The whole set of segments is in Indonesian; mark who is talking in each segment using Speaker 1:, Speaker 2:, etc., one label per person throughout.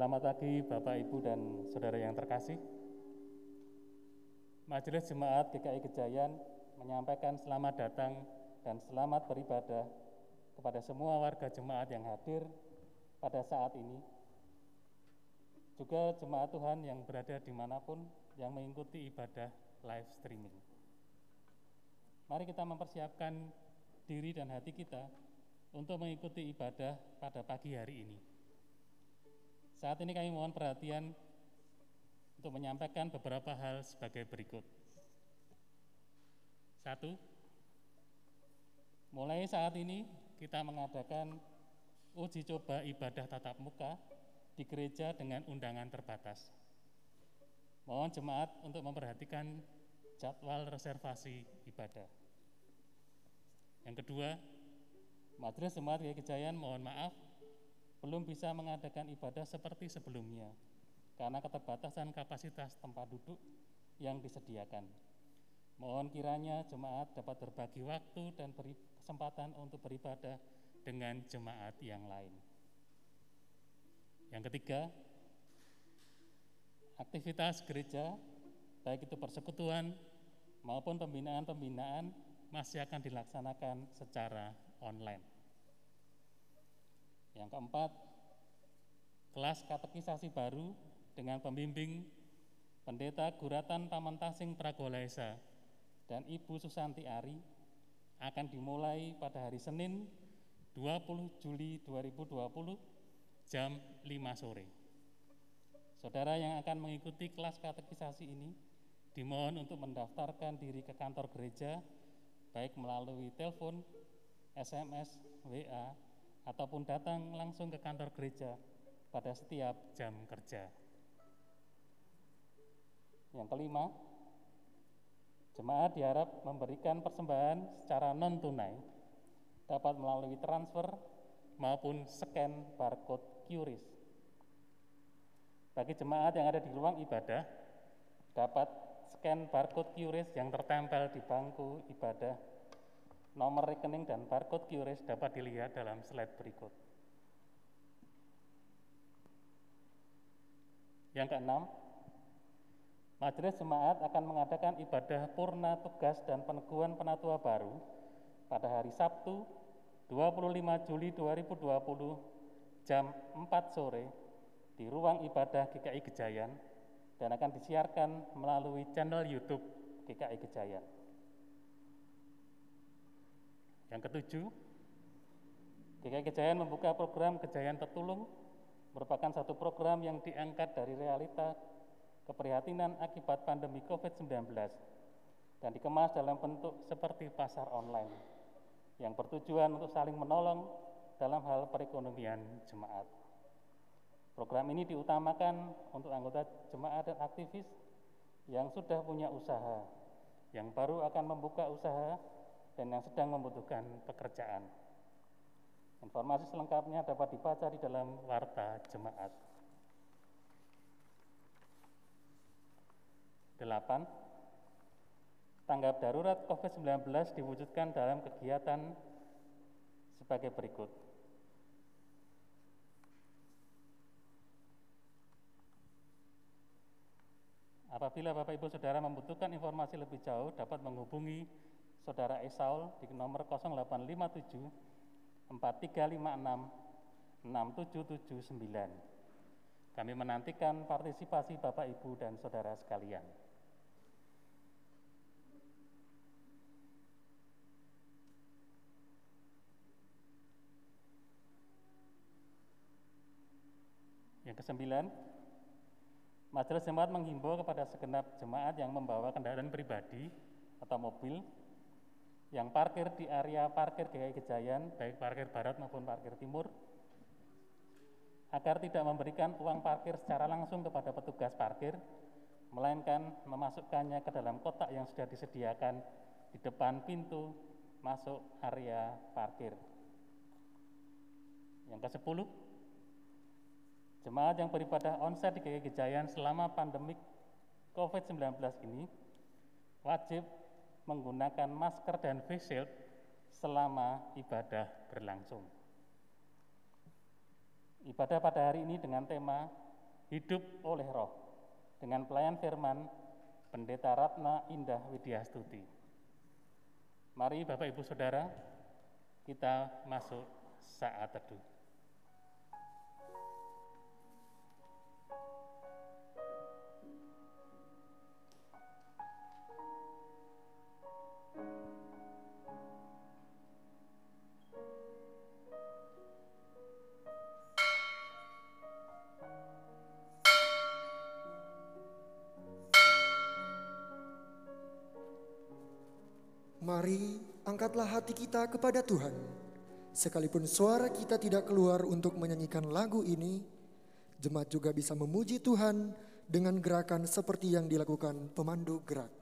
Speaker 1: Selamat pagi Bapak, Ibu, dan Saudara yang terkasih. Majelis Jemaat GKI Gejayan menyampaikan selamat datang dan selamat beribadah kepada semua warga jemaat yang hadir pada saat ini. Juga jemaat Tuhan yang berada di mana pun yang mengikuti ibadah live streaming. Mari kita mempersiapkan diri dan hati kita untuk mengikuti ibadah pada pagi hari ini. Saat ini kami mohon perhatian untuk menyampaikan beberapa hal sebagai berikut. Satu, mulai saat ini kita mengadakan uji coba ibadah tatap muka di gereja dengan undangan terbatas. Mohon jemaat untuk memperhatikan jadwal reservasi ibadah. Yang kedua, Majelis Jemaat GKI Gejayan mohon maaf belum bisa mengadakan ibadah seperti sebelumnya karena keterbatasan kapasitas tempat duduk yang disediakan. Mohon kiranya jemaat dapat berbagi waktu dan beri kesempatan untuk beribadah dengan jemaat yang lain. Yang ketiga, aktivitas gereja, baik itu persekutuan maupun pembinaan-pembinaan masih akan dilaksanakan secara online. Yang keempat, kelas katekisasi baru dengan pembimbing Pendeta Guratan Pamantasing Pragolaisa dan Ibu Susanti Ari akan dimulai pada hari Senin 20 Juli 2020 jam 5 sore. Saudara yang akan mengikuti kelas katekisasi ini dimohon untuk mendaftarkan diri ke kantor gereja baik melalui telepon, SMS, WA, ataupun datang langsung ke kantor gereja pada setiap jam kerja. Yang kelima, jemaat diharap memberikan persembahan secara non-tunai, dapat melalui transfer maupun scan barcode QRIS. Bagi jemaat yang ada di ruang ibadah, dapat scan barcode QRIS yang tertempel di bangku ibadah. Nomor rekening dan barcode QRIS dapat dilihat dalam slide berikut. Yang keenam, Majelis Jemaat akan mengadakan ibadah purna tugas dan peneguhan penatua baru pada hari Sabtu 25 Juli 2020 jam 4 sore di ruang ibadah GKI Gejayan dan akan disiarkan melalui channel YouTube GKI Gejayan. Yang ketujuh, GKI Gejayan membuka program Gejayan Tertulung merupakan satu program yang diangkat dari realita keprihatinan akibat pandemi COVID-19 dan dikemas dalam bentuk seperti pasar online yang bertujuan untuk saling menolong dalam hal perekonomian jemaat. Program ini diutamakan untuk anggota jemaat dan aktivis yang sudah punya usaha, yang baru akan membuka usaha, dan yang sedang membutuhkan pekerjaan. Informasi selengkapnya dapat dibaca di dalam Warta Jemaat. 8. Tanggap darurat COVID-19 diwujudkan dalam kegiatan sebagai berikut. Apabila Bapak Ibu Saudara membutuhkan informasi lebih jauh, dapat menghubungi Saudara Esaul di nomor 0857 4356 6779. Kami menantikan partisipasi Bapak Ibu dan Saudara sekalian. Yang kesembilan, Majelis Jemaat menghimbau kepada segenap jemaat yang membawa kendaraan pribadi atau mobil yang parkir di area parkir GKI Gejayan, baik parkir barat maupun parkir timur, agar tidak memberikan uang parkir secara langsung kepada petugas parkir, melainkan memasukkannya ke dalam kotak yang sudah disediakan di depan pintu masuk area parkir. Yang ke-10, jemaat yang beribadah onsite di GKI Gejayan selama pandemik COVID-19 ini wajib menggunakan masker dan face shield selama ibadah berlangsung. Ibadah pada hari ini dengan tema Hidup oleh Roh dengan pelayan firman Pendeta Ratna Indah Widyastuti. Mari Bapak Ibu Saudara, kita masuk saat teduh.
Speaker 2: Mari angkatlah hati kita kepada Tuhan. Sekalipun suara kita tidak keluar untuk menyanyikan lagu ini, jemaat juga bisa memuji Tuhan dengan gerakan seperti yang dilakukan pemandu gerak.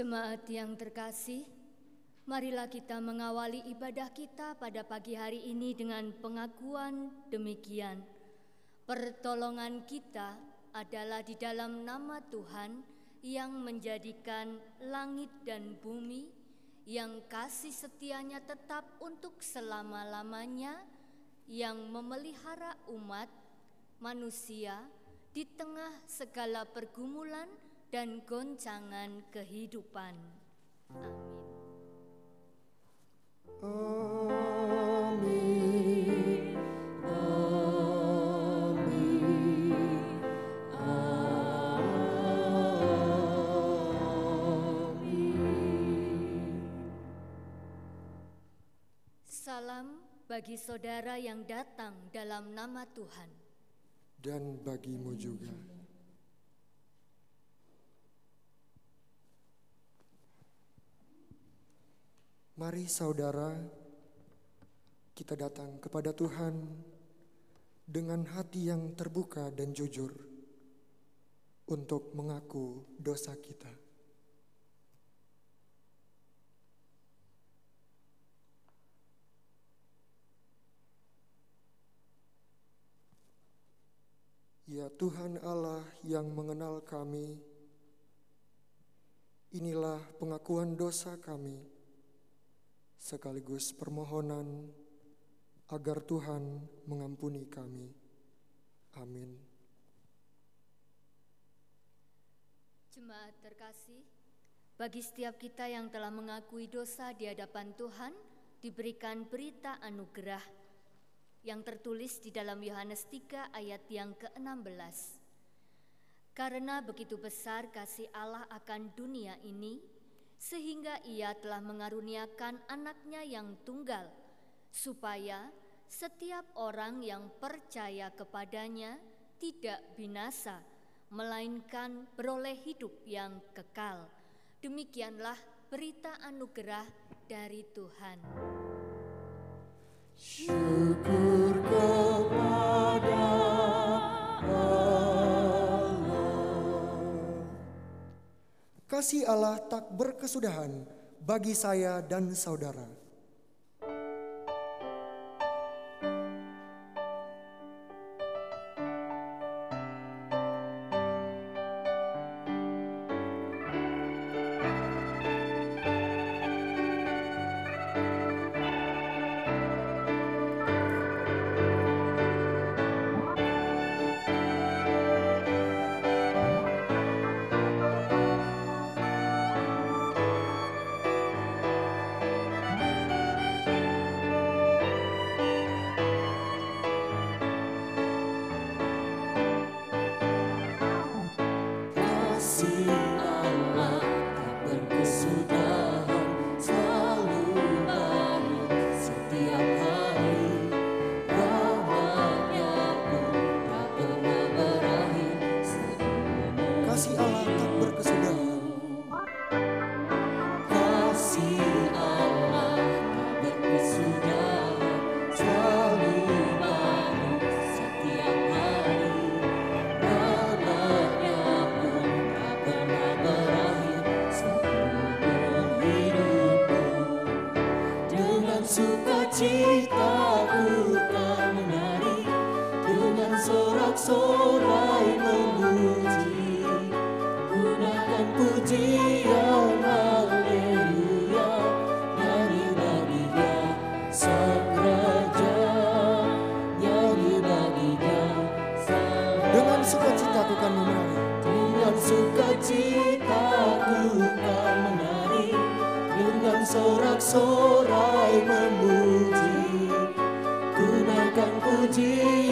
Speaker 3: Jemaat yang terkasih, marilah kita mengawali ibadah kita pada pagi hari ini dengan pengakuan demikian. Pertolongan kita adalah di dalam nama Tuhan yang menjadikan langit dan bumi, yang kasih setianya tetap untuk selama-lamanya, yang memelihara umat manusia di tengah segala pergumulan dan goncangan kehidupan. Amin.
Speaker 4: Amin. Amin.
Speaker 3: Salam bagi saudara yang datang dalam nama Tuhan.
Speaker 5: dan bagimu juga. Mari saudara, kita datang kepada Tuhan dengan hati yang terbuka dan jujur untuk mengaku dosa kita. Ya Tuhan Allah yang mengenal kami, inilah pengakuan dosa kami, sekaligus permohonan agar Tuhan mengampuni kami. Amin.
Speaker 3: Jemaat terkasih, bagi setiap kita yang telah mengakui dosa di hadapan Tuhan, diberikan berita anugerah yang tertulis di dalam Yohanes 3 ayat yang ke-16. Karena begitu besar kasih Allah akan dunia ini, sehingga ia telah mengaruniakan anaknya yang tunggal, supaya setiap orang yang percaya kepadanya tidak binasa, melainkan beroleh hidup yang kekal. Demikianlah berita anugerah dari Tuhan.
Speaker 4: Syukur
Speaker 5: Kasih Allah tak berkesudahan bagi saya dan saudara.
Speaker 4: Sukacita ku kan menari Dengan sorak-sorai memuji. Gunakan pujian haleluya Nyanyi bagi dia sang raja. Nyanyi bagi dia sang
Speaker 5: Dengan sukacita ku kan menari.
Speaker 4: dengan sukacita ku kan menari Dengan sorak-sorai Gunakan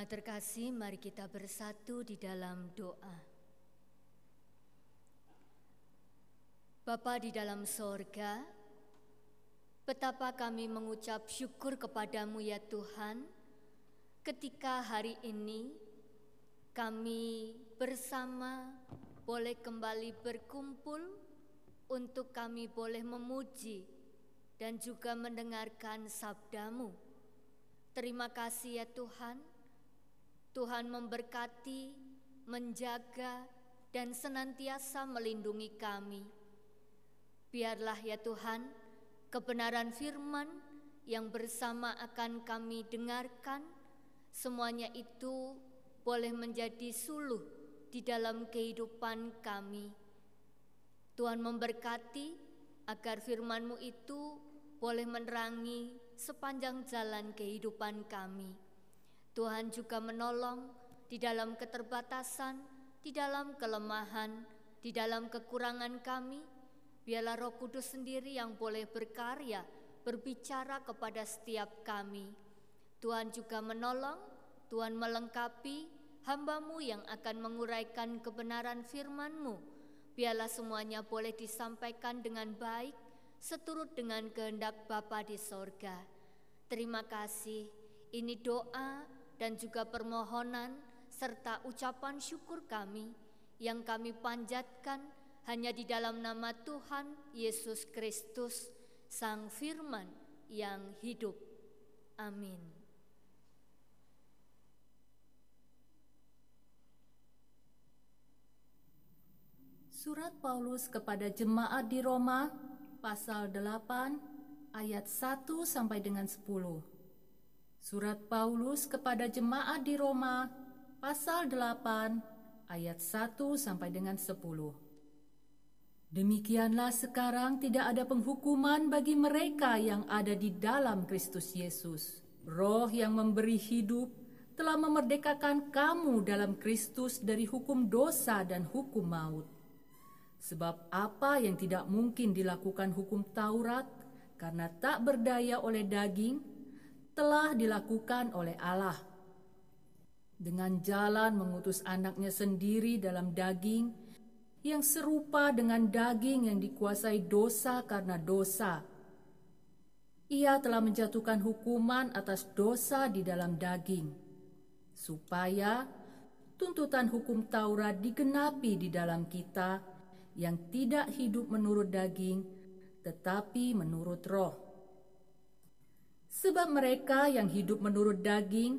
Speaker 3: Jemaat terkasih, mari kita bersatu di dalam doa. Bapa di dalam sorga, betapa kami mengucap syukur kepadamu ya Tuhan, ketika hari ini kami bersama boleh kembali berkumpul untuk kami boleh memuji dan juga mendengarkan sabdamu. Terima kasih ya Tuhan, Tuhan memberkati, menjaga, dan senantiasa melindungi kami. Biarlah ya Tuhan, kebenaran firman yang bersama akan kami dengarkan, semuanya itu boleh menjadi suluh di dalam kehidupan kami. Tuhan memberkati agar firman-Mu itu boleh menerangi sepanjang jalan kehidupan kami. Tuhan juga menolong di dalam keterbatasan, di dalam kelemahan, di dalam kekurangan kami. Biarlah Roh Kudus sendiri yang boleh berkarya, berbicara kepada setiap kami. Tuhan juga menolong, Tuhan melengkapi hambamu yang akan menguraikan kebenaran firman-Mu. Biarlah semuanya boleh disampaikan dengan baik, seturut dengan kehendak Bapa di sorga. Terima kasih. Ini doa dan juga permohonan serta ucapan syukur kami yang kami panjatkan hanya di dalam nama Tuhan Yesus Kristus, Sang Firman yang hidup. Amin.
Speaker 6: Surat Paulus kepada jemaat di Roma pasal 8 ayat 1 sampai dengan 10. Surat Paulus kepada jemaat di Roma pasal 8 ayat 1 sampai dengan 10. Demikianlah sekarang tidak ada penghukuman bagi mereka yang ada di dalam Kristus Yesus. Roh yang memberi hidup telah memerdekakan kamu dalam Kristus dari hukum dosa dan hukum maut. Sebab apa yang tidak mungkin dilakukan hukum Taurat karena tak berdaya oleh daging, telah dilakukan oleh Allah. Dengan jalan mengutus anaknya sendiri dalam daging, yang serupa dengan daging yang dikuasai dosa karena dosa. Ia telah menjatuhkan hukuman atas dosa di dalam daging, supaya tuntutan hukum Taurat digenapi di dalam kita, yang tidak hidup menurut daging, tetapi menurut roh. Sebab mereka yang hidup menurut daging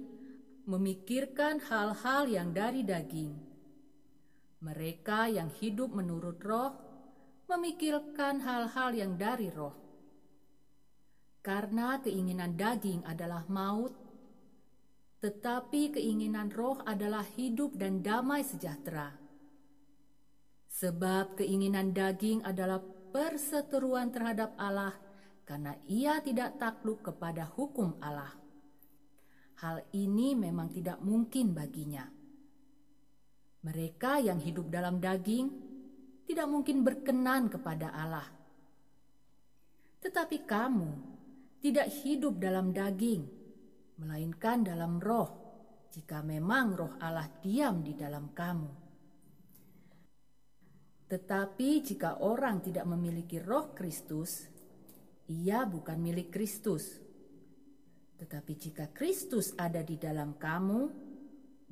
Speaker 6: memikirkan hal-hal yang dari daging. Mereka yang hidup menurut roh memikirkan hal-hal yang dari roh. Karena keinginan daging adalah maut, tetapi keinginan roh adalah hidup dan damai sejahtera. Sebab keinginan daging adalah perseteruan terhadap Allah karena ia tidak takluk kepada hukum Allah. Hal ini memang tidak mungkin baginya. Mereka yang hidup dalam daging tidak mungkin berkenan kepada Allah. Tetapi kamu tidak hidup dalam daging, melainkan dalam roh, jika memang roh Allah diam di dalam kamu. Tetapi jika orang tidak memiliki roh Kristus, ia bukan milik Kristus. Tetapi jika Kristus ada di dalam kamu,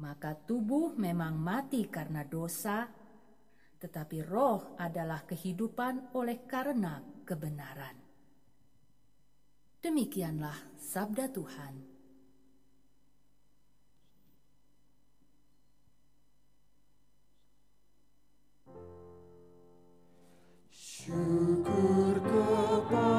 Speaker 6: maka tubuh memang mati karena dosa, tetapi roh adalah kehidupan oleh karena kebenaran. Demikianlah sabda Tuhan.
Speaker 4: Syukur kepada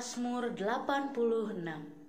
Speaker 7: Mazmur 86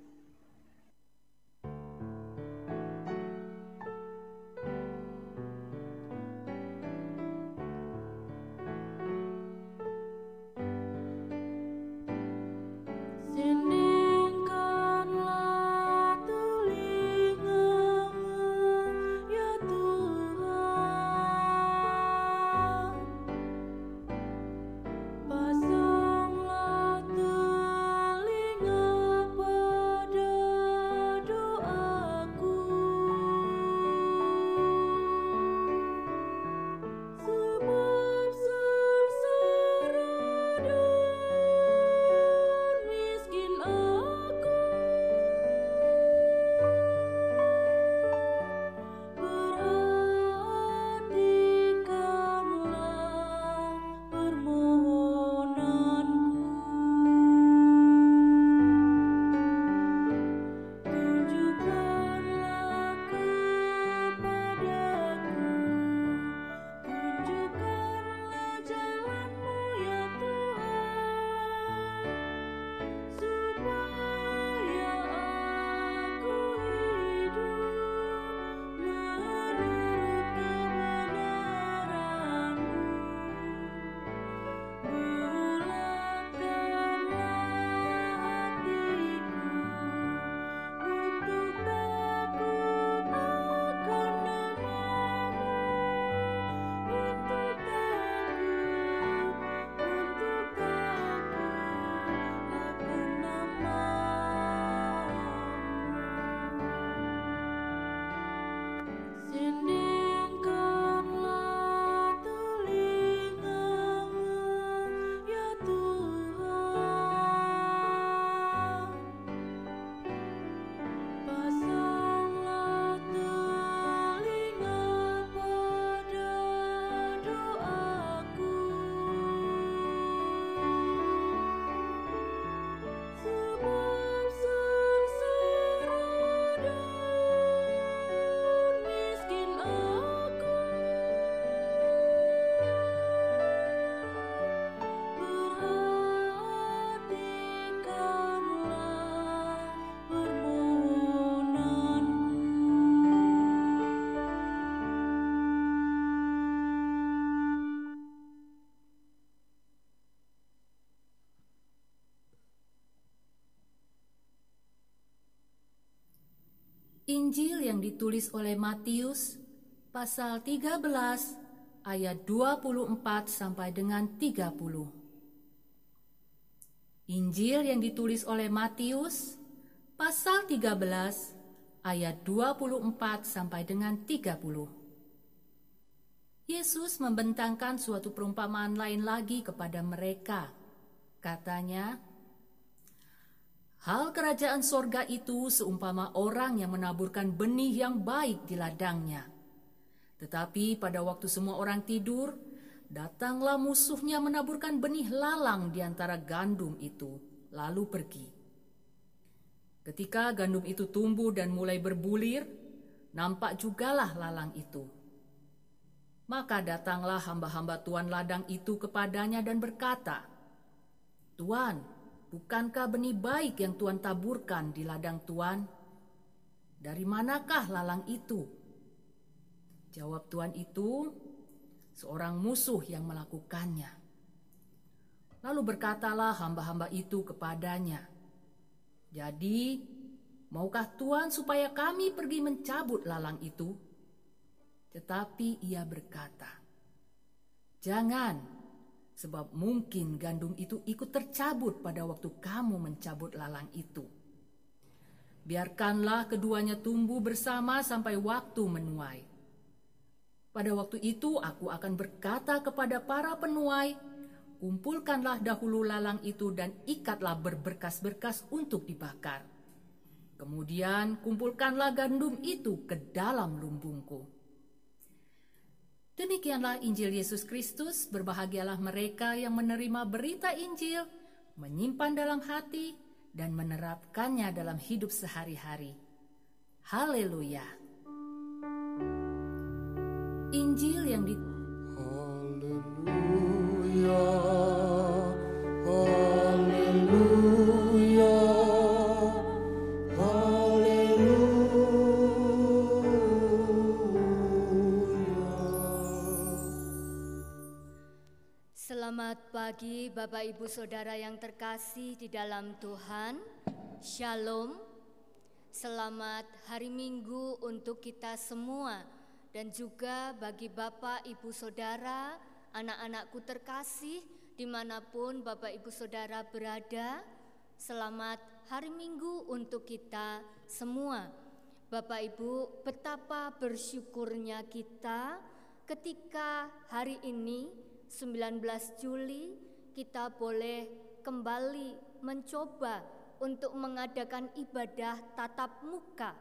Speaker 6: Injil yang ditulis oleh Matius pasal 13 ayat 24 sampai dengan 30. Injil yang ditulis oleh Matius pasal 13 ayat 24 sampai dengan 30. Yesus membentangkan suatu perumpamaan lain lagi kepada mereka. Katanya, Hal kerajaan sorga itu seumpama orang yang menaburkan benih yang baik di ladangnya. Tetapi pada waktu semua orang tidur, datanglah musuhnya menaburkan benih lalang di antara gandum itu, lalu pergi. Ketika gandum itu tumbuh dan mulai berbulir, nampak jugalah lalang itu. Maka datanglah hamba-hamba Tuan ladang itu kepadanya dan berkata, Tuan, Bukankah benih baik yang Tuhan taburkan di ladang Tuhan? Dari manakah lalang itu? Jawab Tuhan itu, seorang musuh yang melakukannya. Lalu berkatalah hamba-hamba itu kepadanya, "Jadi, maukah Tuhan supaya kami pergi mencabut lalang itu?" Tetapi ia berkata, "Jangan, sebab mungkin gandum itu ikut tercabut pada waktu kamu mencabut lalang itu. Biarkanlah keduanya tumbuh bersama sampai waktu menuai. Pada waktu itu aku akan berkata kepada para penuai, kumpulkanlah dahulu lalang itu dan ikatlah berberkas-berkas untuk dibakar. Kemudian kumpulkanlah gandum itu ke dalam lumbungku. Demikianlah Injil Yesus Kristus, berbahagialah mereka yang menerima berita Injil, menyimpan dalam hati, dan menerapkannya dalam hidup sehari-hari. Haleluya! Injil yang di
Speaker 2: Haleluya. Haleluya.
Speaker 3: Selamat pagi Bapak Ibu Saudara yang terkasih di dalam Tuhan. Shalom. Selamat hari Minggu untuk kita semua dan juga bagi Bapak Ibu Saudara, anak-anakku terkasih di mana pun Bapak Ibu Saudara berada. Selamat hari Minggu untuk kita semua. Bapak Ibu, betapa bersyukurnya kita ketika hari ini 19 Juli kita boleh kembali mencoba untuk mengadakan ibadah tatap muka.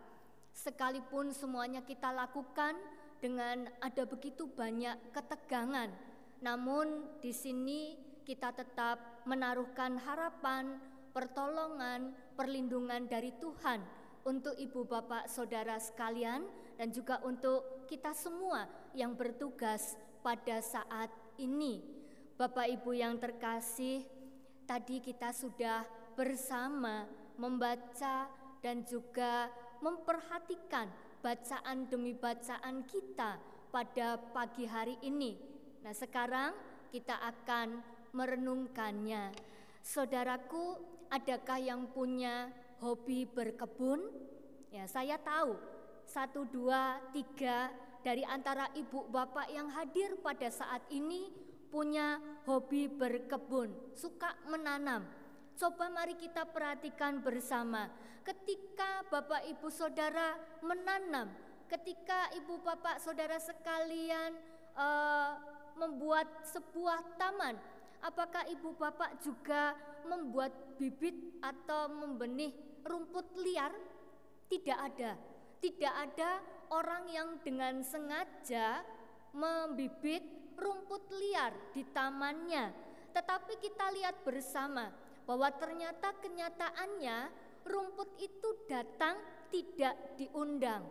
Speaker 3: Sekalipun semuanya kita lakukan dengan ada begitu banyak ketegangan, namun di sini kita tetap menaruhkan harapan, pertolongan, perlindungan dari Tuhan untuk ibu bapak saudara sekalian dan juga untuk kita semua yang bertugas pada saat ini. Bapak Ibu yang terkasih, tadi kita sudah bersama membaca dan juga memperhatikan bacaan demi bacaan kita pada pagi hari ini. Nah, sekarang kita akan merenungkannya. Saudaraku, adakah yang punya hobi berkebun? Ya, saya tahu satu, dua, tiga dari antara ibu bapak yang hadir pada saat ini punya hobi berkebun, suka menanam. Coba mari kita perhatikan bersama. Ketika bapak ibu saudara menanam, ketika ibu bapak saudara sekalian eh, membuat sebuah taman, apakah ibu bapak juga membuat bibit atau membenih rumput liar? Tidak ada. Tidak ada orang yang dengan sengaja membibit rumput liar di tamannya. Tetapi kita lihat bersama bahwa ternyata kenyataannya rumput itu datang tidak diundang.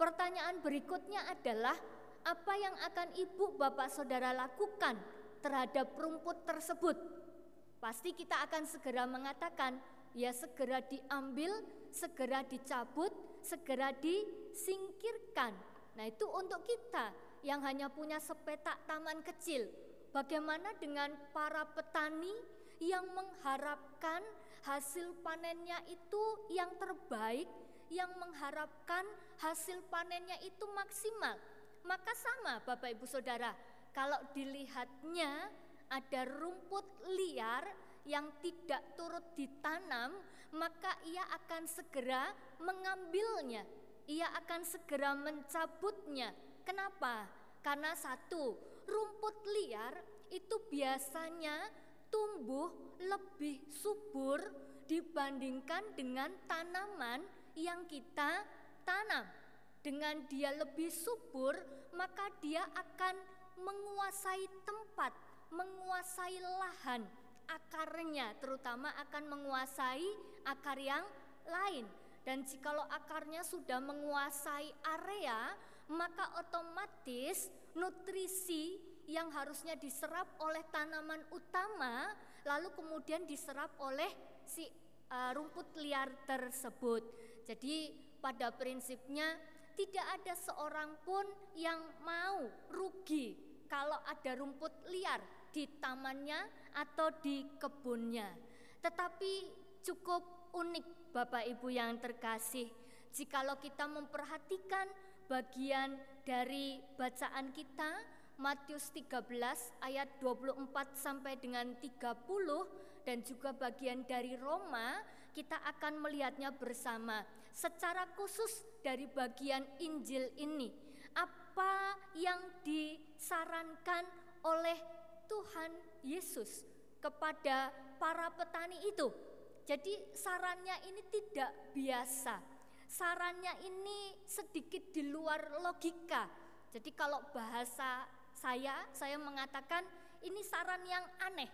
Speaker 3: Pertanyaan berikutnya adalah apa yang akan ibu bapak saudara lakukan terhadap rumput tersebut? Pasti kita akan segera mengatakan, ya segera diambil, segera dicabut, segera disingkirkan. Nah, itu untuk kita yang hanya punya sepetak taman kecil. Bagaimana dengan para petani yang mengharapkan hasil panennya itu yang terbaik, yang mengharapkan hasil panennya itu maksimal. Maka sama Bapak Ibu Saudara, kalau dilihatnya ada rumput liar yang tidak turut ditanam, maka ia akan segera mengambilnya. Ia akan segera mencabutnya. Kenapa? Karena satu, rumput liar itu biasanya tumbuh lebih subur dibandingkan dengan tanaman yang kita tanam. Dengan dia lebih subur, maka dia akan menguasai tempat, menguasai lahan, akarnya terutama akan menguasai akar yang lain. Dan jikalau akarnya sudah menguasai area, maka otomatis nutrisi yang harusnya diserap oleh tanaman utama lalu kemudian diserap oleh si uh, rumput liar tersebut. Jadi pada prinsipnya tidak ada seorang pun yang mau rugi kalau ada rumput liar di tamannya atau di kebunnya. Tetapi cukup unik Bapak Ibu yang terkasih. Jikalau kita memperhatikan bagian dari bacaan kita Matius 13 ayat 24 sampai dengan 30 dan juga bagian dari Roma kita akan melihatnya bersama. Secara khusus dari bagian Injil ini apa yang disarankan oleh Tuhan Yesus kepada para petani itu. Jadi sarannya ini tidak biasa. Sarannya ini sedikit di luar logika. Jadi kalau bahasa saya, saya mengatakan ini saran yang aneh.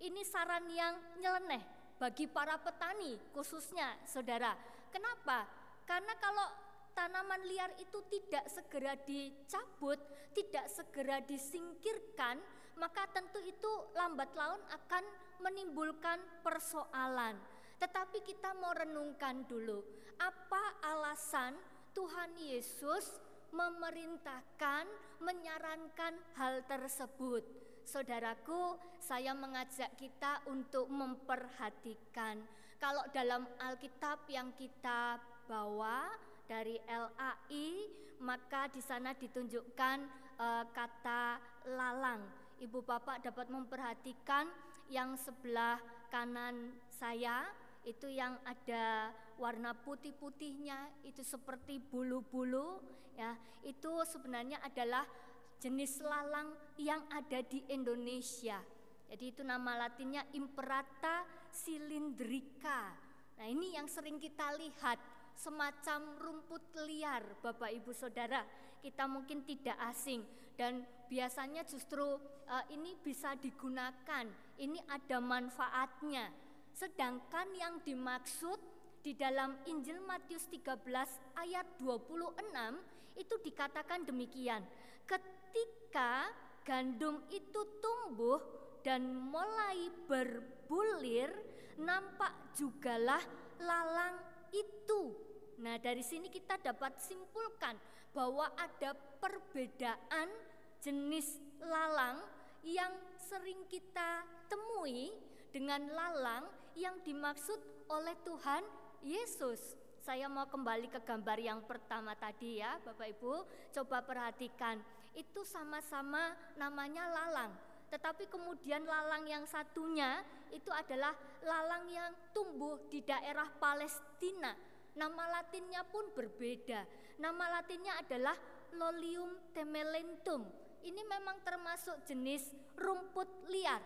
Speaker 3: Ini saran yang nyeleneh bagi para petani khususnya saudara. Kenapa? Karena kalau tanaman liar itu tidak segera dicabut, tidak segera disingkirkan, maka tentu itu lambat laun akan menimbulkan persoalan. Tetapi kita mau renungkan dulu, apa alasan Tuhan Yesus memerintahkan, menyarankan hal tersebut? Saudaraku, saya mengajak kita untuk memperhatikan kalau dalam Alkitab yang kita bawa dari LAI, maka di sana ditunjukkan uh, kata lalang. Ibu Bapak dapat memperhatikan yang sebelah kanan saya itu yang ada warna putih-putihnya itu seperti bulu-bulu ya. Itu sebenarnya adalah jenis lalang yang ada di Indonesia. Jadi itu nama latinnya Imperata cylindrica nah ini yang sering kita lihat semacam rumput liar Bapak Ibu Saudara. Kita mungkin tidak asing. Dan biasanya justru uh, ini bisa digunakan. Ini ada manfaatnya sedangkan yang dimaksud di dalam Injil Matius 13 ayat 26 itu dikatakan demikian. Ketika gandum itu tumbuh dan mulai berbulir nampak jugalah lalang itu. Nah, dari sini kita dapat simpulkan bahwa ada perbedaan jenis lalang yang sering kita temui dengan lalang yang dimaksud oleh Tuhan Yesus. Saya mau kembali ke gambar yang pertama tadi ya, Bapak Ibu. Coba perhatikan, itu sama-sama namanya lalang. Tetapi kemudian lalang yang satunya itu adalah lalang yang tumbuh di daerah Palestina Nama latinnya pun berbeda. Nama latinnya adalah Lolium temelentum. Ini memang termasuk jenis rumput liar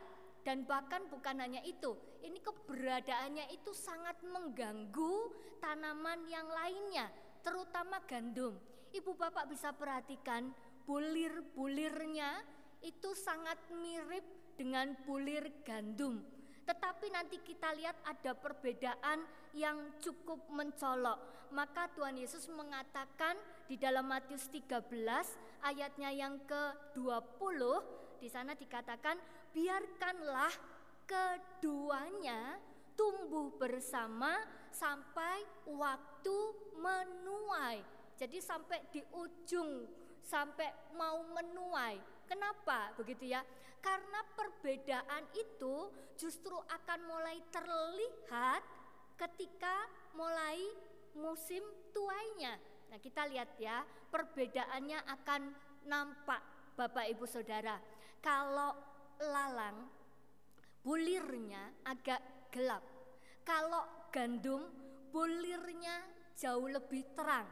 Speaker 3: dan bahkan bukan hanya itu. Ini keberadaannya itu sangat mengganggu tanaman yang lainnya, terutama gandum. Ibu Bapak bisa perhatikan bulir-bulirnya itu sangat mirip dengan bulir gandum. Tetapi nanti kita lihat ada perbedaan yang cukup mencolok. Maka Tuhan Yesus mengatakan di dalam Matius 13 ayatnya yang ke-20 di sana dikatakan biarkanlah keduanya tumbuh bersama sampai waktu menuai. Jadi sampai di ujung sampai mau menuai. Kenapa begitu ya? Karena perbedaan itu justru akan mulai terlihat ketika mulai musim tuainya. Nah, kita lihat ya, perbedaannya akan nampak Bapak Ibu Saudara. Kalau lalang bulirnya agak gelap. Kalau gandum bulirnya jauh lebih terang.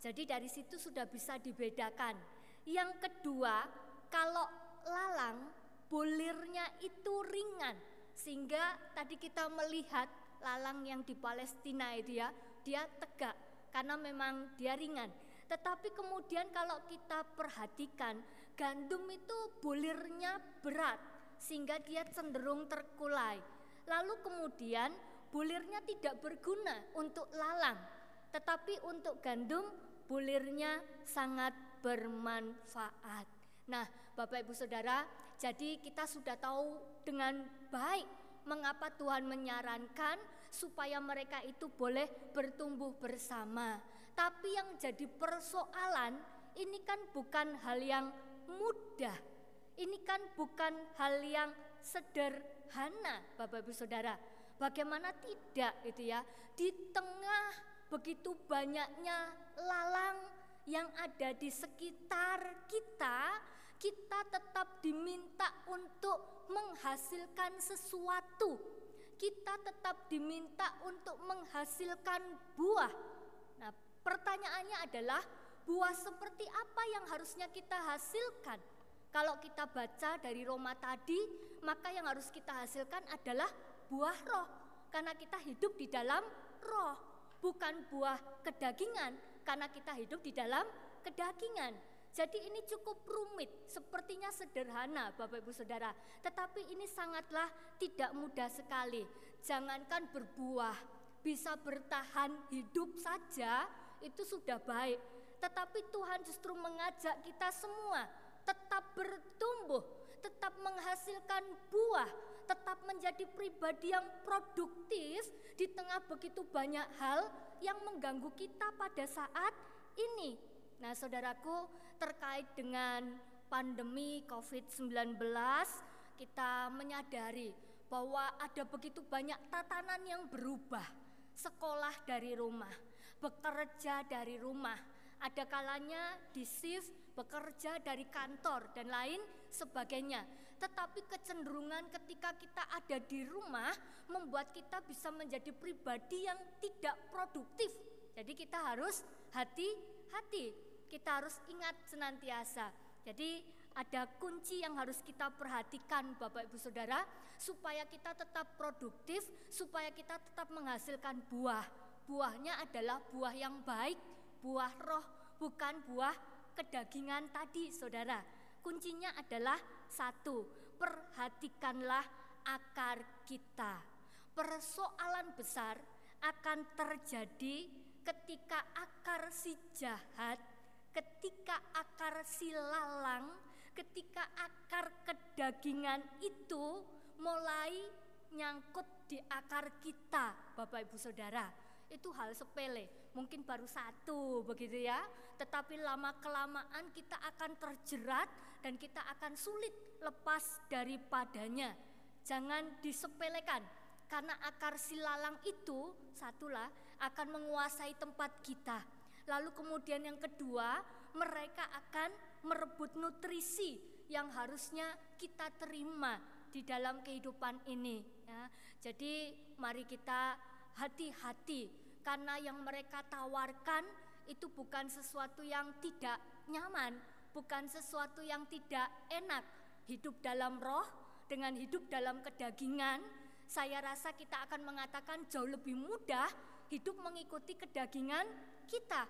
Speaker 3: Jadi dari situ sudah bisa dibedakan. Yang kedua, kalau lalang bulirnya itu ringan sehingga tadi kita melihat lalang yang di Palestina itu ya, dia tegak karena memang dia ringan. Tetapi kemudian kalau kita perhatikan, gandum itu bulirnya berat sehingga dia cenderung terkulai. Lalu kemudian bulirnya tidak berguna untuk lalang, tetapi untuk gandum bulirnya sangat bermanfaat. Nah, Bapak Ibu Saudara, jadi kita sudah tahu dengan baik mengapa Tuhan menyarankan supaya mereka itu boleh bertumbuh bersama. Tapi yang jadi persoalan ini kan bukan hal yang mudah. Ini kan bukan hal yang sederhana, Bapak Ibu Saudara. Bagaimana tidak gitu ya? Di tengah begitu banyaknya lalang yang ada di sekitar kita, kita tetap diminta untuk menghasilkan sesuatu. Kita tetap diminta untuk menghasilkan buah. Nah, pertanyaannya adalah buah seperti apa yang harusnya kita hasilkan? Kalau kita baca dari Roma tadi, maka yang harus kita hasilkan adalah buah roh. Karena kita hidup di dalam roh, bukan buah kedagingan, karena kita hidup di dalam kedagingan. Jadi ini cukup rumit, sepertinya sederhana Bapak Ibu Saudara, tetapi ini sangatlah tidak mudah sekali. Jangankan berbuah, bisa bertahan hidup saja itu sudah baik. Tetapi Tuhan justru mengajak kita semua tetap bertumbuh, tetap menghasilkan buah, tetap menjadi pribadi yang produktif di tengah begitu banyak hal yang mengganggu kita pada saat ini. Nah, saudaraku, terkait dengan pandemi COVID-19, kita menyadari bahwa ada begitu banyak tatanan yang berubah. Sekolah dari rumah, bekerja dari rumah, ada kalanya di shift bekerja dari kantor dan lain sebagainya. Tetapi kecenderungan ketika kita ada di rumah membuat kita bisa menjadi pribadi yang tidak produktif. Jadi kita harus hati-hati. Kita harus ingat senantiasa. Jadi ada kunci yang harus kita perhatikan Bapak Ibu Saudara supaya kita tetap produktif, supaya kita tetap menghasilkan buah. Buahnya adalah buah yang baik, buah roh, bukan buah kedagingan tadi, saudara. Kuncinya adalah satu, perhatikanlah akar kita. Persoalan besar akan terjadi ketika akar si jahat, ketika akar si lalang, ketika akar kedagingan itu mulai nyangkut di akar kita, Bapak Ibu Saudara. Itu hal sepele, mungkin baru satu begitu ya, tetapi lama kelamaan kita akan terjerat dan kita akan sulit lepas daripadanya. Jangan disepelekan karena akar silalang itu satulah akan menguasai tempat kita. Lalu kemudian yang kedua, mereka akan merebut nutrisi yang harusnya kita terima di dalam kehidupan ini. Ya. Jadi mari kita hati-hati karena yang mereka tawarkan itu bukan sesuatu yang tidak nyaman, bukan sesuatu yang tidak enak. Hidup dalam roh dengan hidup dalam kedagingan, saya rasa kita akan mengatakan jauh lebih mudah hidup mengikuti kedagingan kita.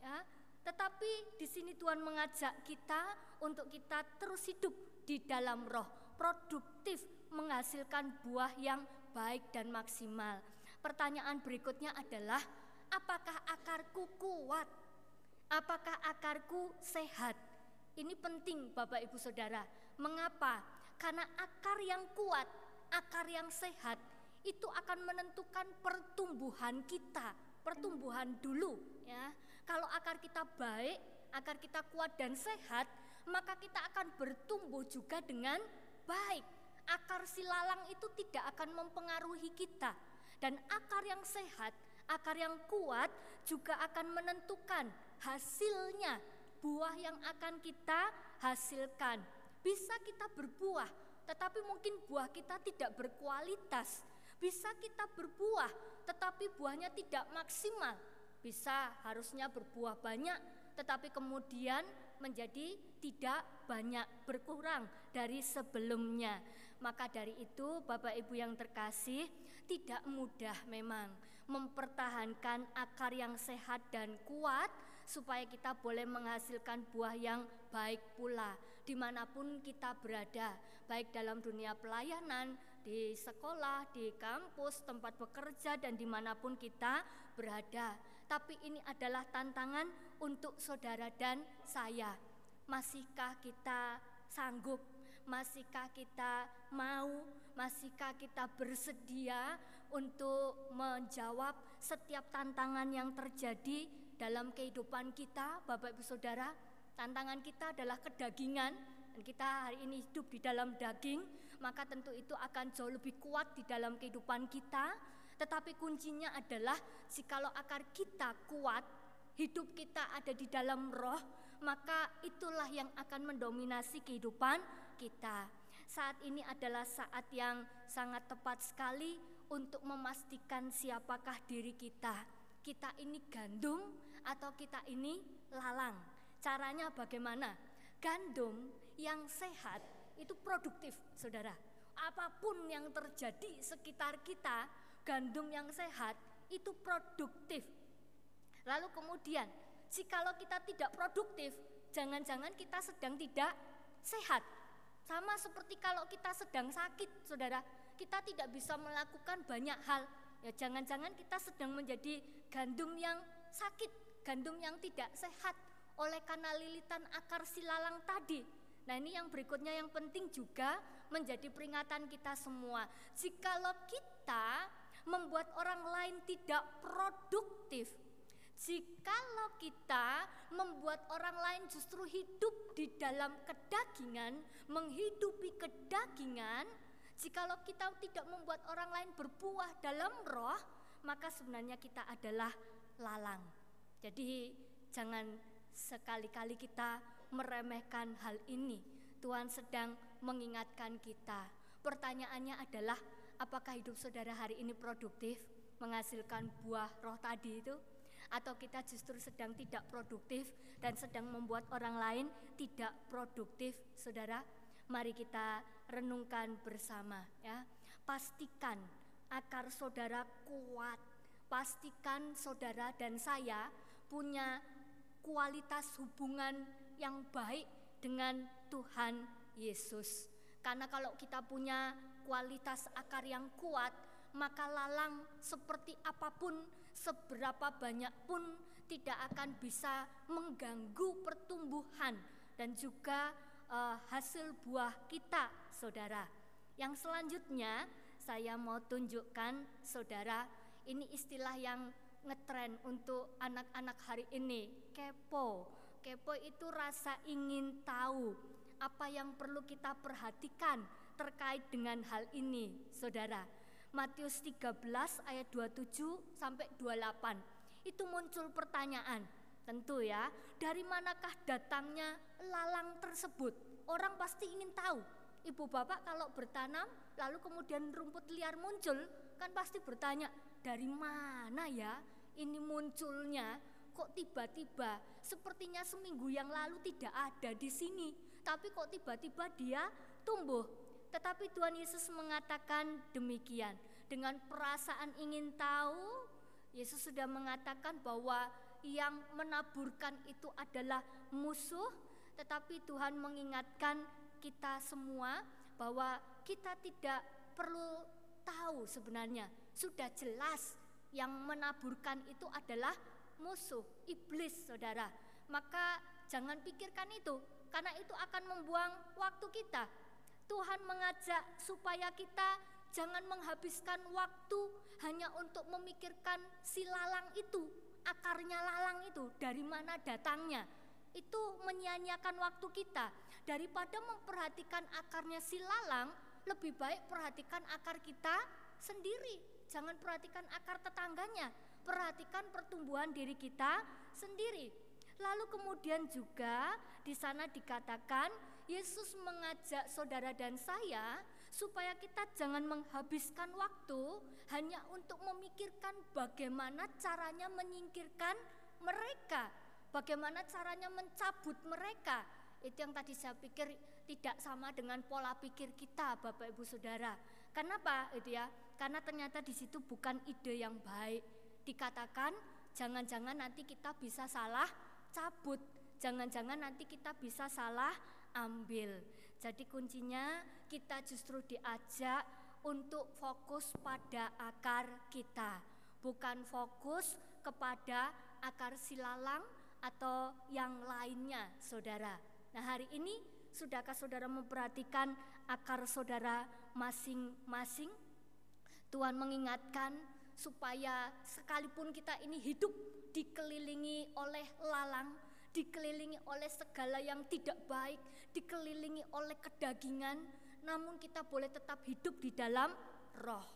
Speaker 3: Ya, tetapi di sini Tuhan mengajak kita untuk kita terus hidup di dalam roh, produktif, menghasilkan buah yang baik dan maksimal. Pertanyaan berikutnya adalah apakah akarku kuat? Apakah akarku sehat? Ini penting Bapak Ibu Saudara. Mengapa? Karena akar yang kuat, akar yang sehat itu akan menentukan pertumbuhan kita, pertumbuhan dulu ya. Kalau akar kita baik, akar kita kuat dan sehat, maka kita akan bertumbuh juga dengan baik. Akar silalang itu tidak akan mempengaruhi kita dan akar yang sehat akar yang kuat juga akan menentukan hasilnya, buah yang akan kita hasilkan. Bisa kita berbuah, tetapi mungkin buah kita tidak berkualitas. Bisa kita berbuah, tetapi buahnya tidak maksimal. Bisa harusnya berbuah banyak, tetapi kemudian menjadi tidak banyak berkurang dari sebelumnya. Maka dari itu, Bapak Ibu yang terkasih, tidak mudah memang mempertahankan akar yang sehat dan kuat supaya kita boleh menghasilkan buah yang baik pula di mana pun kita berada, baik dalam dunia pelayanan, di sekolah, di kampus, tempat bekerja, dan di mana pun kita berada. Tapi ini adalah tantangan untuk saudara dan saya. Masihkah kita sanggup? Masihkah kita mau? Masihkah kita bersedia untuk menjawab setiap tantangan yang terjadi dalam kehidupan kita, Bapak Ibu Saudara? Tantangan kita adalah kedagingan, dan kita hari ini hidup di dalam daging, maka tentu itu akan jauh lebih kuat di dalam kehidupan kita. Tetapi kuncinya adalah jikalau akar kita kuat, hidup kita ada di dalam roh, maka itulah yang akan mendominasi kehidupan kita. Saat ini adalah saat yang sangat tepat sekali untuk memastikan siapakah diri kita. Kita ini gandum atau kita ini lalang. Caranya bagaimana? Gandum yang sehat itu produktif, saudara. Apa pun yang terjadi sekitar kita, gandum yang sehat itu produktif. Lalu kemudian, jikalau kita tidak produktif, jangan-jangan kita sedang tidak sehat. Sama seperti kalau kita sedang sakit, saudara, kita tidak bisa melakukan banyak hal. Ya jangan-jangan kita sedang menjadi gandum yang sakit, gandum yang tidak sehat oleh karena lilitan akar silalang tadi. Nah ini yang berikutnya yang penting juga menjadi peringatan kita semua. Jikalau kita membuat orang lain tidak produktif, Jikalau kita membuat orang lain justru hidup di dalam kedagingan, menghidupi kedagingan, jikalau kita tidak membuat orang lain berbuah dalam roh, maka sebenarnya kita adalah lalang. Jadi jangan sekali-kali kita meremehkan hal ini. Tuhan sedang mengingatkan kita. Pertanyaannya adalah apakah hidup saudara hari ini produktif menghasilkan buah roh tadi itu? Atau kita justru sedang tidak produktif dan sedang membuat orang lain tidak produktif, Saudara? Mari kita renungkan bersama ya. Pastikan akar saudara kuat. Pastikan saudara dan saya punya kualitas hubungan yang baik dengan Tuhan Yesus. Karena kalau kita punya kualitas akar yang kuat, maka lalang seperti apa pun seberapa banyak pun tidak akan bisa mengganggu pertumbuhan dan juga uh, hasil buah kita, saudara. Yang selanjutnya saya mau tunjukkan, saudara, ini istilah yang ngetren untuk anak-anak hari ini, kepo. Kepo itu rasa ingin tahu apa yang perlu kita perhatikan terkait dengan hal ini, saudara. Matius 13 ayat 27 sampai 28. Itu muncul pertanyaan, tentu ya, dari manakah datangnya lalang tersebut? Orang pasti ingin tahu. Ibu bapak kalau bertanam lalu kemudian rumput liar muncul, kan pasti bertanya, dari mana ya ini munculnya? Kok tiba-tiba sepertinya seminggu yang lalu tidak ada di sini, tapi kok tiba-tiba dia tumbuh tetapi Tuhan Yesus mengatakan demikian. Dengan perasaan ingin tahu, Yesus sudah mengatakan bahwa yang menaburkan itu adalah musuh, tetapi Tuhan mengingatkan kita semua bahwa kita tidak perlu tahu sebenarnya. Sudah jelas yang menaburkan itu adalah musuh, iblis, saudara. Maka jangan pikirkan itu, karena itu akan membuang waktu kita Tuhan mengajak supaya kita jangan menghabiskan waktu hanya untuk memikirkan si lalang itu, akarnya lalang itu, dari mana datangnya. Itu menyia-nyiakan waktu kita. Daripada memperhatikan akarnya si lalang, lebih baik perhatikan akar kita sendiri. Jangan perhatikan akar tetangganya, perhatikan pertumbuhan diri kita sendiri. Lalu kemudian juga di sana dikatakan Yesus mengajak saudara dan saya supaya kita jangan menghabiskan waktu hanya untuk memikirkan bagaimana caranya menyingkirkan mereka, bagaimana caranya mencabut mereka. Itu yang tadi saya pikir tidak sama dengan pola pikir kita, Bapak Ibu Saudara. Kenapa itu ya? Karena ternyata di situ bukan ide yang baik. Dikatakan jangan-jangan nanti kita bisa salah cabut, jangan-jangan nanti kita bisa salah ambil. Jadi kuncinya kita justru diajak untuk fokus pada akar kita, bukan fokus kepada akar silalang atau yang lainnya, saudara. Nah, hari ini sudahkah saudara memperhatikan akar saudara masing-masing? Tuhan mengingatkan supaya sekalipun kita ini hidup dikelilingi oleh lalang, dikelilingi oleh segala yang tidak baik, dikelilingi oleh kedagingan, namun kita boleh tetap hidup di dalam roh.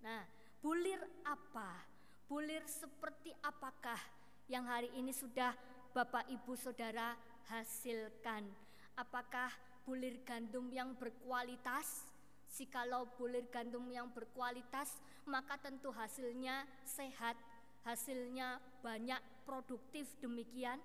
Speaker 3: Nah, bulir apa? Bulir seperti apakah yang hari ini sudah Bapak Ibu Saudara hasilkan? Apakah bulir gandum yang berkualitas? Jikalau bulir gandum yang berkualitas, maka tentu hasilnya sehat, hasilnya banyak, produktif demikian.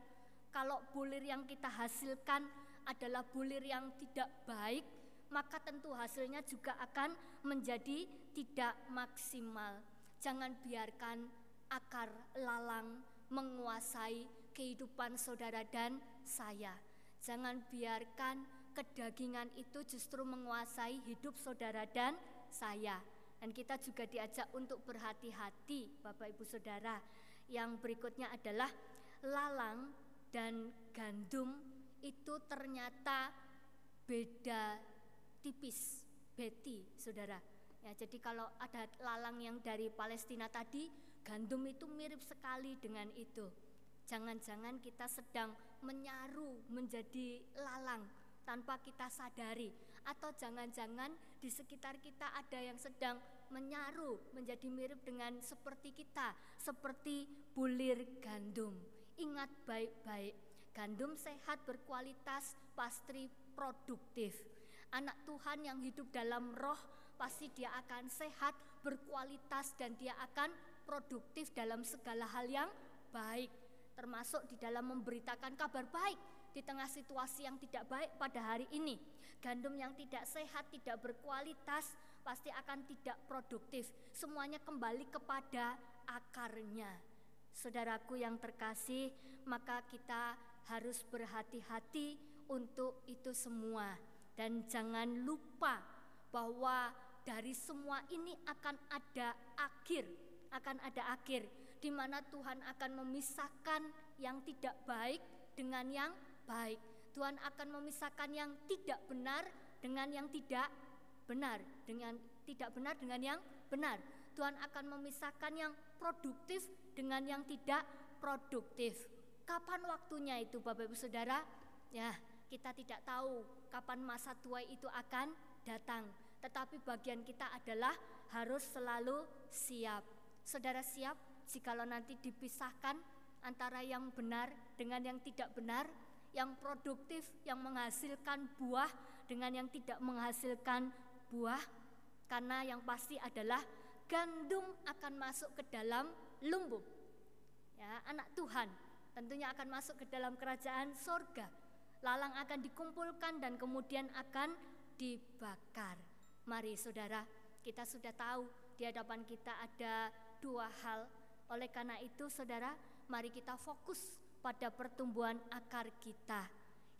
Speaker 3: Kalau bulir yang kita hasilkan adalah bulir yang tidak baik, maka tentu hasilnya juga akan menjadi tidak maksimal. Jangan biarkan akar lalang menguasai kehidupan saudara dan saya. Jangan biarkan kedagingan itu justru menguasai hidup saudara dan saya. Dan kita juga diajak untuk berhati-hati, Bapak Ibu Saudara. Yang berikutnya adalah lalang dan gandum itu ternyata beda tipis, beti, saudara. Ya, jadi kalau ada lalang yang dari Palestina tadi, gandum itu mirip sekali dengan itu. Jangan-jangan kita sedang menyaru menjadi lalang tanpa kita sadari, atau jangan-jangan di sekitar kita ada yang sedang menyaru menjadi mirip dengan seperti kita, seperti bulir gandum. Ingat baik-baik, gandum sehat berkualitas pasti produktif. Anak Tuhan yang hidup dalam roh pasti dia akan sehat, berkualitas dan dia akan produktif dalam segala hal yang baik, termasuk di dalam memberitakan kabar baik di tengah situasi yang tidak baik pada hari ini. Gandum yang tidak sehat, tidak berkualitas, pasti akan tidak produktif. Semuanya kembali kepada akarnya. Saudaraku yang terkasih, maka kita harus berhati-hati untuk itu semua, dan jangan lupa bahwa dari semua ini akan ada akhir, akan ada akhir di mana Tuhan akan memisahkan yang tidak baik dengan yang baik. Tuhan akan memisahkan yang tidak benar dengan yang tidak benar, dengan tidak benar dengan yang benar. Tuhan akan memisahkan yang produktif dengan yang tidak produktif. Kapan waktunya itu Bapak Ibu Saudara? Ya, kita tidak tahu kapan masa tua itu akan datang. Tetapi bagian kita adalah harus selalu siap. Saudara siap jikalau nanti dipisahkan antara yang benar dengan yang tidak benar, yang produktif, yang menghasilkan buah dengan yang tidak menghasilkan buah, karena yang pasti adalah gandum akan masuk ke dalam lumbung. Ya, anak Tuhan tentunya akan masuk ke dalam kerajaan sorga. Lalang akan dikumpulkan dan kemudian akan dibakar. Mari saudara, kita sudah tahu di hadapan kita ada dua hal. Oleh karena itu saudara, mari kita fokus pada pertumbuhan akar kita.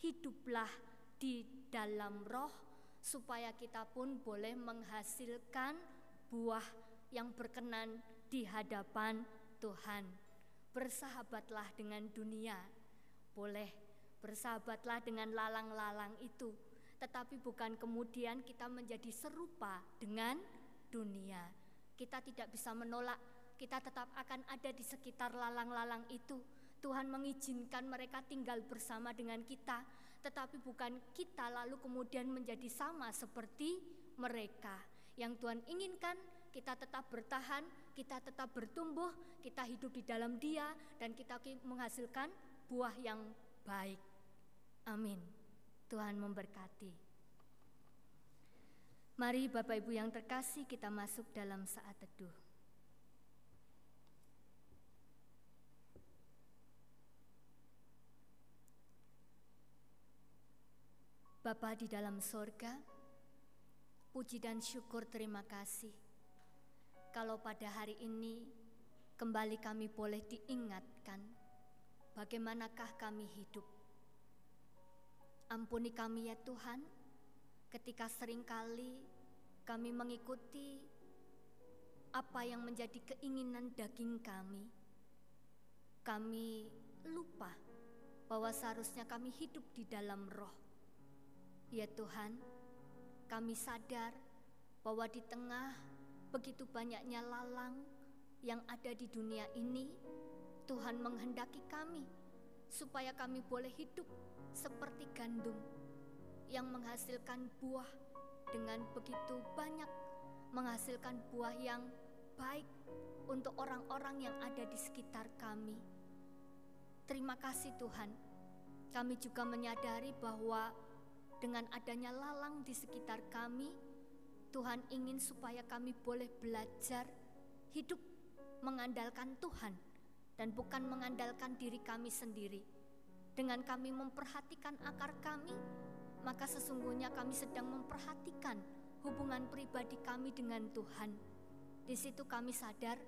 Speaker 3: Hiduplah di dalam roh supaya kita pun boleh menghasilkan buah yang berkenan di hadapan Tuhan. Bersahabatlah dengan dunia. Boleh bersahabatlah dengan lalang-lalang itu, tetapi bukan kemudian kita menjadi serupa dengan dunia. Kita tidak bisa menolak, kita tetap akan ada di sekitar lalang-lalang itu Tuhan mengizinkan mereka tinggal bersama dengan kita, tetapi bukan kita lalu kemudian menjadi sama seperti mereka. Yang Tuhan inginkan kita tetap bertahan, kita tetap bertumbuh, kita hidup di dalam Dia, dan kita menghasilkan buah yang baik. Amin. Tuhan memberkati. Mari Bapak Ibu yang terkasih kita masuk dalam saat teduh. Bapa di dalam sorga, puji dan syukur terima kasih. Kalau pada hari ini kembali kami boleh diingatkan bagaimanakah kami hidup. Ampuni kami ya Tuhan, ketika sering kali kami mengikuti apa yang menjadi keinginan daging kami. Kami lupa bahwa seharusnya kami hidup di dalam roh Ya Tuhan, kami sadar bahwa di tengah begitu banyaknya lalang yang ada di dunia ini, Tuhan menghendaki kami supaya kami boleh hidup seperti gandum yang menghasilkan buah dengan begitu banyak, menghasilkan buah yang baik untuk orang-orang yang ada di sekitar kami. Terima kasih Tuhan. Kami juga menyadari bahwa dengan adanya lalang di sekitar kami, Tuhan ingin supaya kami boleh belajar hidup mengandalkan Tuhan dan bukan mengandalkan diri kami sendiri. Dengan kami memperhatikan akar kami, maka sesungguhnya kami sedang memperhatikan hubungan pribadi kami dengan Tuhan. Di situ kami sadar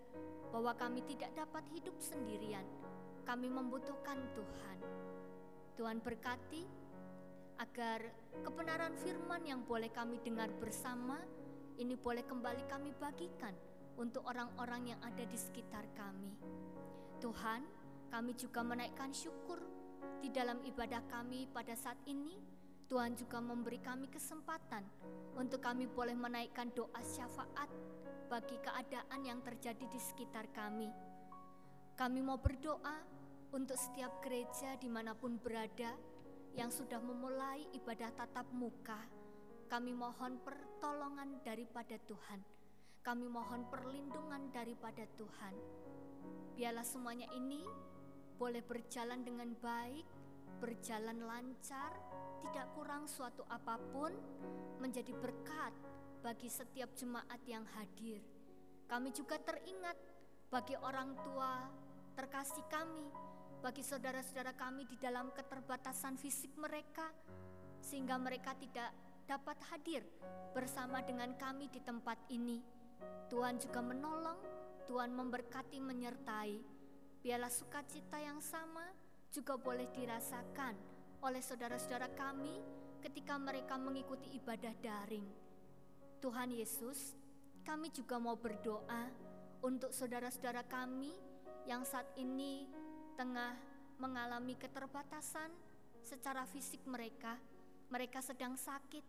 Speaker 3: bahwa kami tidak dapat hidup sendirian. Kami membutuhkan Tuhan. Tuhan berkati agar kebenaran firman yang boleh kami dengar bersama ini boleh kembali kami bagikan untuk orang-orang yang ada di sekitar kami. Tuhan, kami juga menaikkan syukur di dalam ibadah kami pada saat ini. Tuhan juga memberi kami kesempatan untuk kami boleh menaikkan doa syafaat bagi keadaan yang terjadi di sekitar kami. Kami mau berdoa untuk setiap gereja di mana pun berada, yang sudah memulai ibadah tatap muka, kami mohon pertolongan daripada Tuhan. Kami mohon perlindungan daripada Tuhan. Biarlah semuanya ini boleh berjalan dengan baik, berjalan lancar, tidak kurang suatu apa pun, menjadi berkat bagi setiap jemaat yang hadir. Kami juga teringat bagi orang tua terkasih kami bagi saudara-saudara kami di dalam keterbatasan fisik mereka, sehingga mereka tidak dapat hadir bersama dengan kami di tempat ini. Tuhan juga menolong, Tuhan memberkati, menyertai. Biarlah sukacita yang sama juga boleh dirasakan oleh saudara-saudara kami ketika mereka mengikuti ibadah daring. Tuhan Yesus, kami juga mau berdoa untuk saudara-saudara kami yang saat ini tengah mengalami keterbatasan secara fisik mereka, mereka sedang sakit,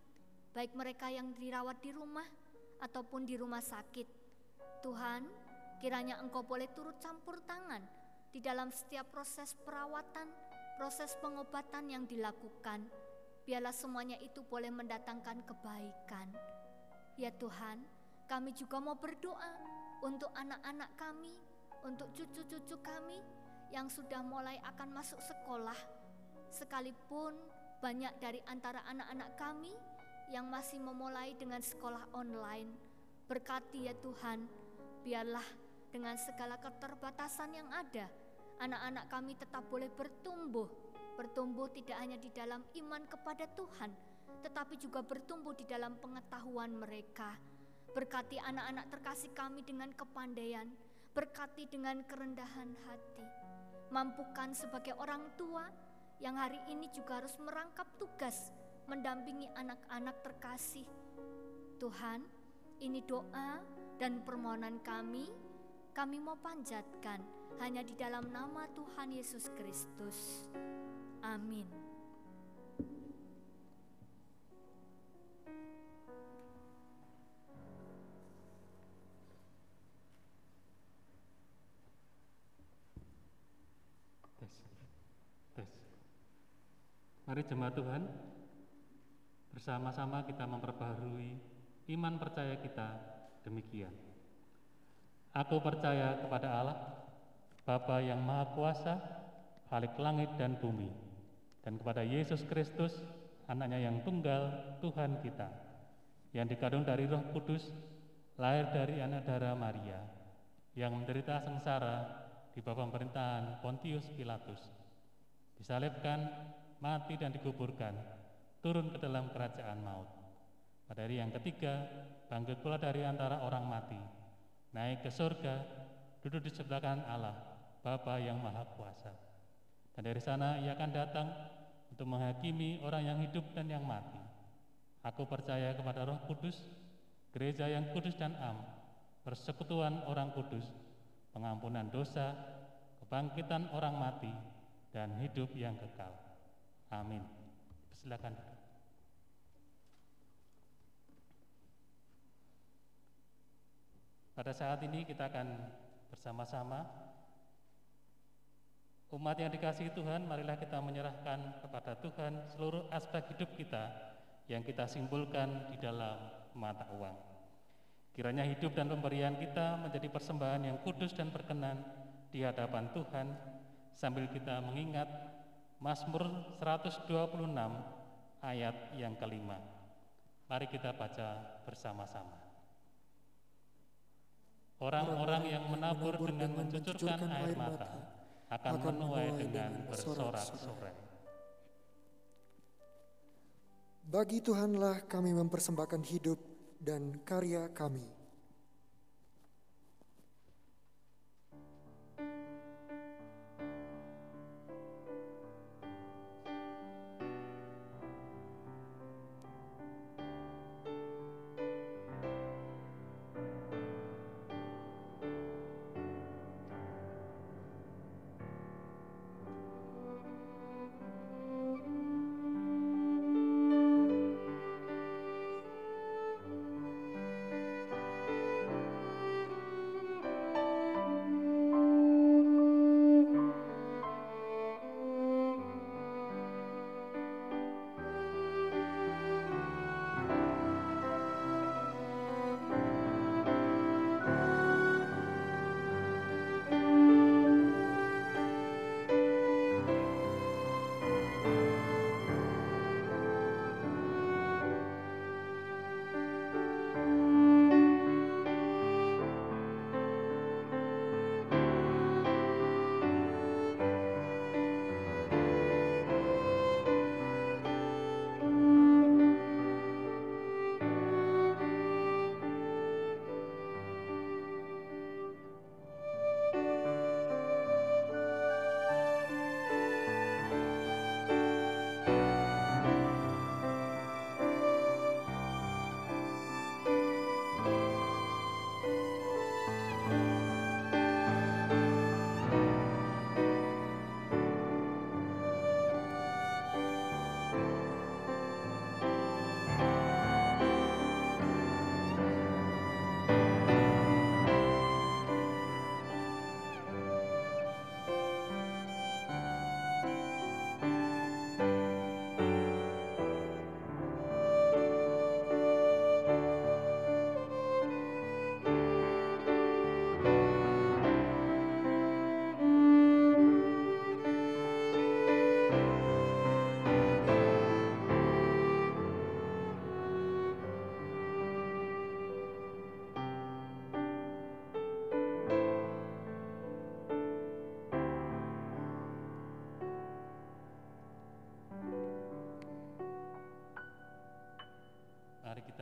Speaker 3: baik mereka yang dirawat di rumah ataupun di rumah sakit. Tuhan, kiranya Engkau boleh turut campur tangan di dalam setiap proses perawatan, proses pengobatan yang dilakukan. Biarlah semuanya itu boleh mendatangkan kebaikan. Ya Tuhan, kami juga mau berdoa untuk anak-anak kami, untuk cucu-cucu kami yang sudah mulai akan masuk sekolah, sekalipun banyak dari antara anak-anak kami yang masih memulai dengan sekolah online. Berkati ya Tuhan, biarlah dengan segala keterbatasan yang ada, anak-anak kami tetap boleh bertumbuh. Bertumbuh tidak hanya di dalam iman kepada Tuhan, tetapi juga bertumbuh di dalam pengetahuan mereka. Berkati anak-anak terkasih kami dengan kepandaian, berkati dengan kerendahan hati Mampukan sebagai orang tua yang hari ini juga harus merangkap tugas mendampingi anak-anak terkasih. Tuhan, ini doa dan permohonan kami, kami mau panjatkan hanya di dalam nama Tuhan Yesus Kristus. Amin.
Speaker 1: Mari jemaat Tuhan, bersama-sama kita memperbaharui iman percaya kita demikian. Aku percaya kepada Allah, Bapa yang Maha Kuasa, Khalik langit dan bumi, dan kepada Yesus Kristus, anaknya yang tunggal, Tuhan kita, yang dikandung dari roh kudus, lahir dari anak darah Maria, yang menderita sengsara di bawah pemerintahan Pontius Pilatus, disalibkan, mati dan dikuburkan, turun ke dalam kerajaan maut. Pada hari yang ketiga, bangkit pula dari antara orang mati, naik ke surga, duduk di sebelah kanan Allah, Bapa yang Maha Kuasa. Dan dari sana ia akan datang untuk menghakimi orang yang hidup dan yang mati. Aku percaya kepada Roh Kudus, gereja yang kudus dan am, persekutuan orang kudus, pengampunan dosa, kebangkitan orang mati, dan hidup yang kekal. Amin. Silakan. Pada saat ini kita akan bersama-sama umat yang dikasihi Tuhan, marilah kita menyerahkan kepada Tuhan seluruh aspek hidup kita yang kita simpulkan di dalam mata uang. Kiranya hidup dan pemberian kita menjadi persembahan yang kudus dan berkenan di hadapan Tuhan sambil kita mengingat Mazmur 126 ayat yang kelima. Mari kita baca bersama-sama. Orang-orang yang menabur dengan mencucurkan air mata akan menuai dengan bersorak-sorai.
Speaker 2: Bagi Tuhanlah kami mempersembahkan hidup dan karya kami.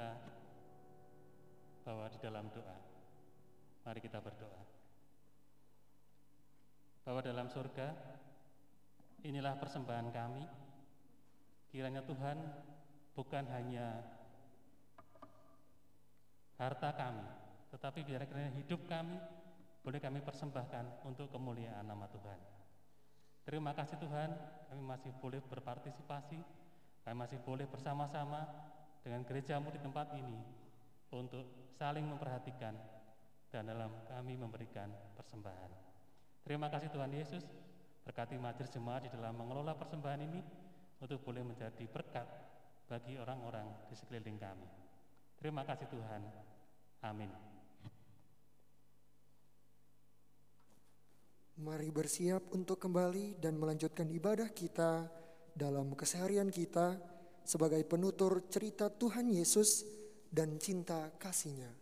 Speaker 1: Kita bawa di dalam doa. Mari kita berdoa. Bahwa dalam surga, inilah persembahan kami. Kiranya Tuhan bukan hanya harta kami, tetapi biar kiranya hidup kami boleh kami persembahkan untuk kemuliaan nama Tuhan. Terima kasih Tuhan, kami masih boleh berpartisipasi, kami masih boleh bersama-sama dengan gerejamu di tempat ini untuk saling memperhatikan dan dalam kami memberikan persembahan. Terima kasih Tuhan Yesus, berkati majelis jemaat di dalam mengelola persembahan ini untuk boleh menjadi berkat bagi orang-orang di sekeliling kami. Terima kasih Tuhan. Amin.
Speaker 2: Mari bersiap untuk kembali dan melanjutkan ibadah kita dalam keseharian kita sebagai penutur cerita Tuhan Yesus dan cinta kasihnya.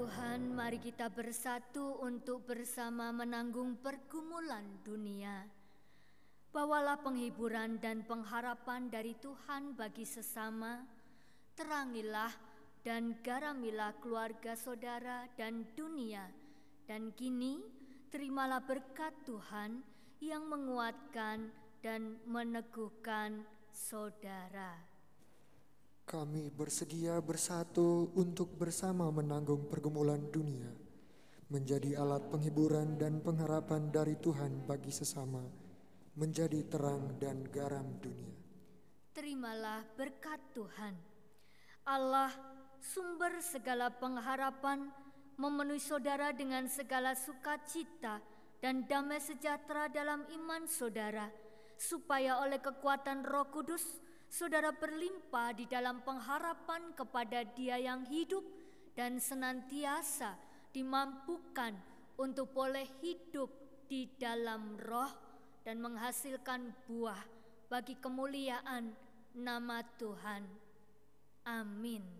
Speaker 3: Tuhan, mari kita bersatu untuk bersama menanggung pergumulan dunia. Bawalah penghiburan dan pengharapan dari Tuhan bagi sesama. Terangilah dan garamilah keluarga saudara dan dunia. Dan kini, terimalah berkat Tuhan yang menguatkan dan meneguhkan saudara.
Speaker 2: Kami bersedia bersatu untuk bersama menanggung pergumulan dunia, menjadi alat penghiburan dan pengharapan dari Tuhan bagi sesama, menjadi terang dan garam dunia.
Speaker 3: Terimalah berkat Tuhan. Allah, sumber segala pengharapan, memenuhi saudara dengan segala sukacita dan damai sejahtera dalam iman saudara, supaya oleh kekuatan Roh Kudus saudara berlimpah di dalam pengharapan kepada Dia yang hidup dan senantiasa dimampukan untuk boleh hidup di dalam roh dan menghasilkan buah bagi kemuliaan nama Tuhan. Amin.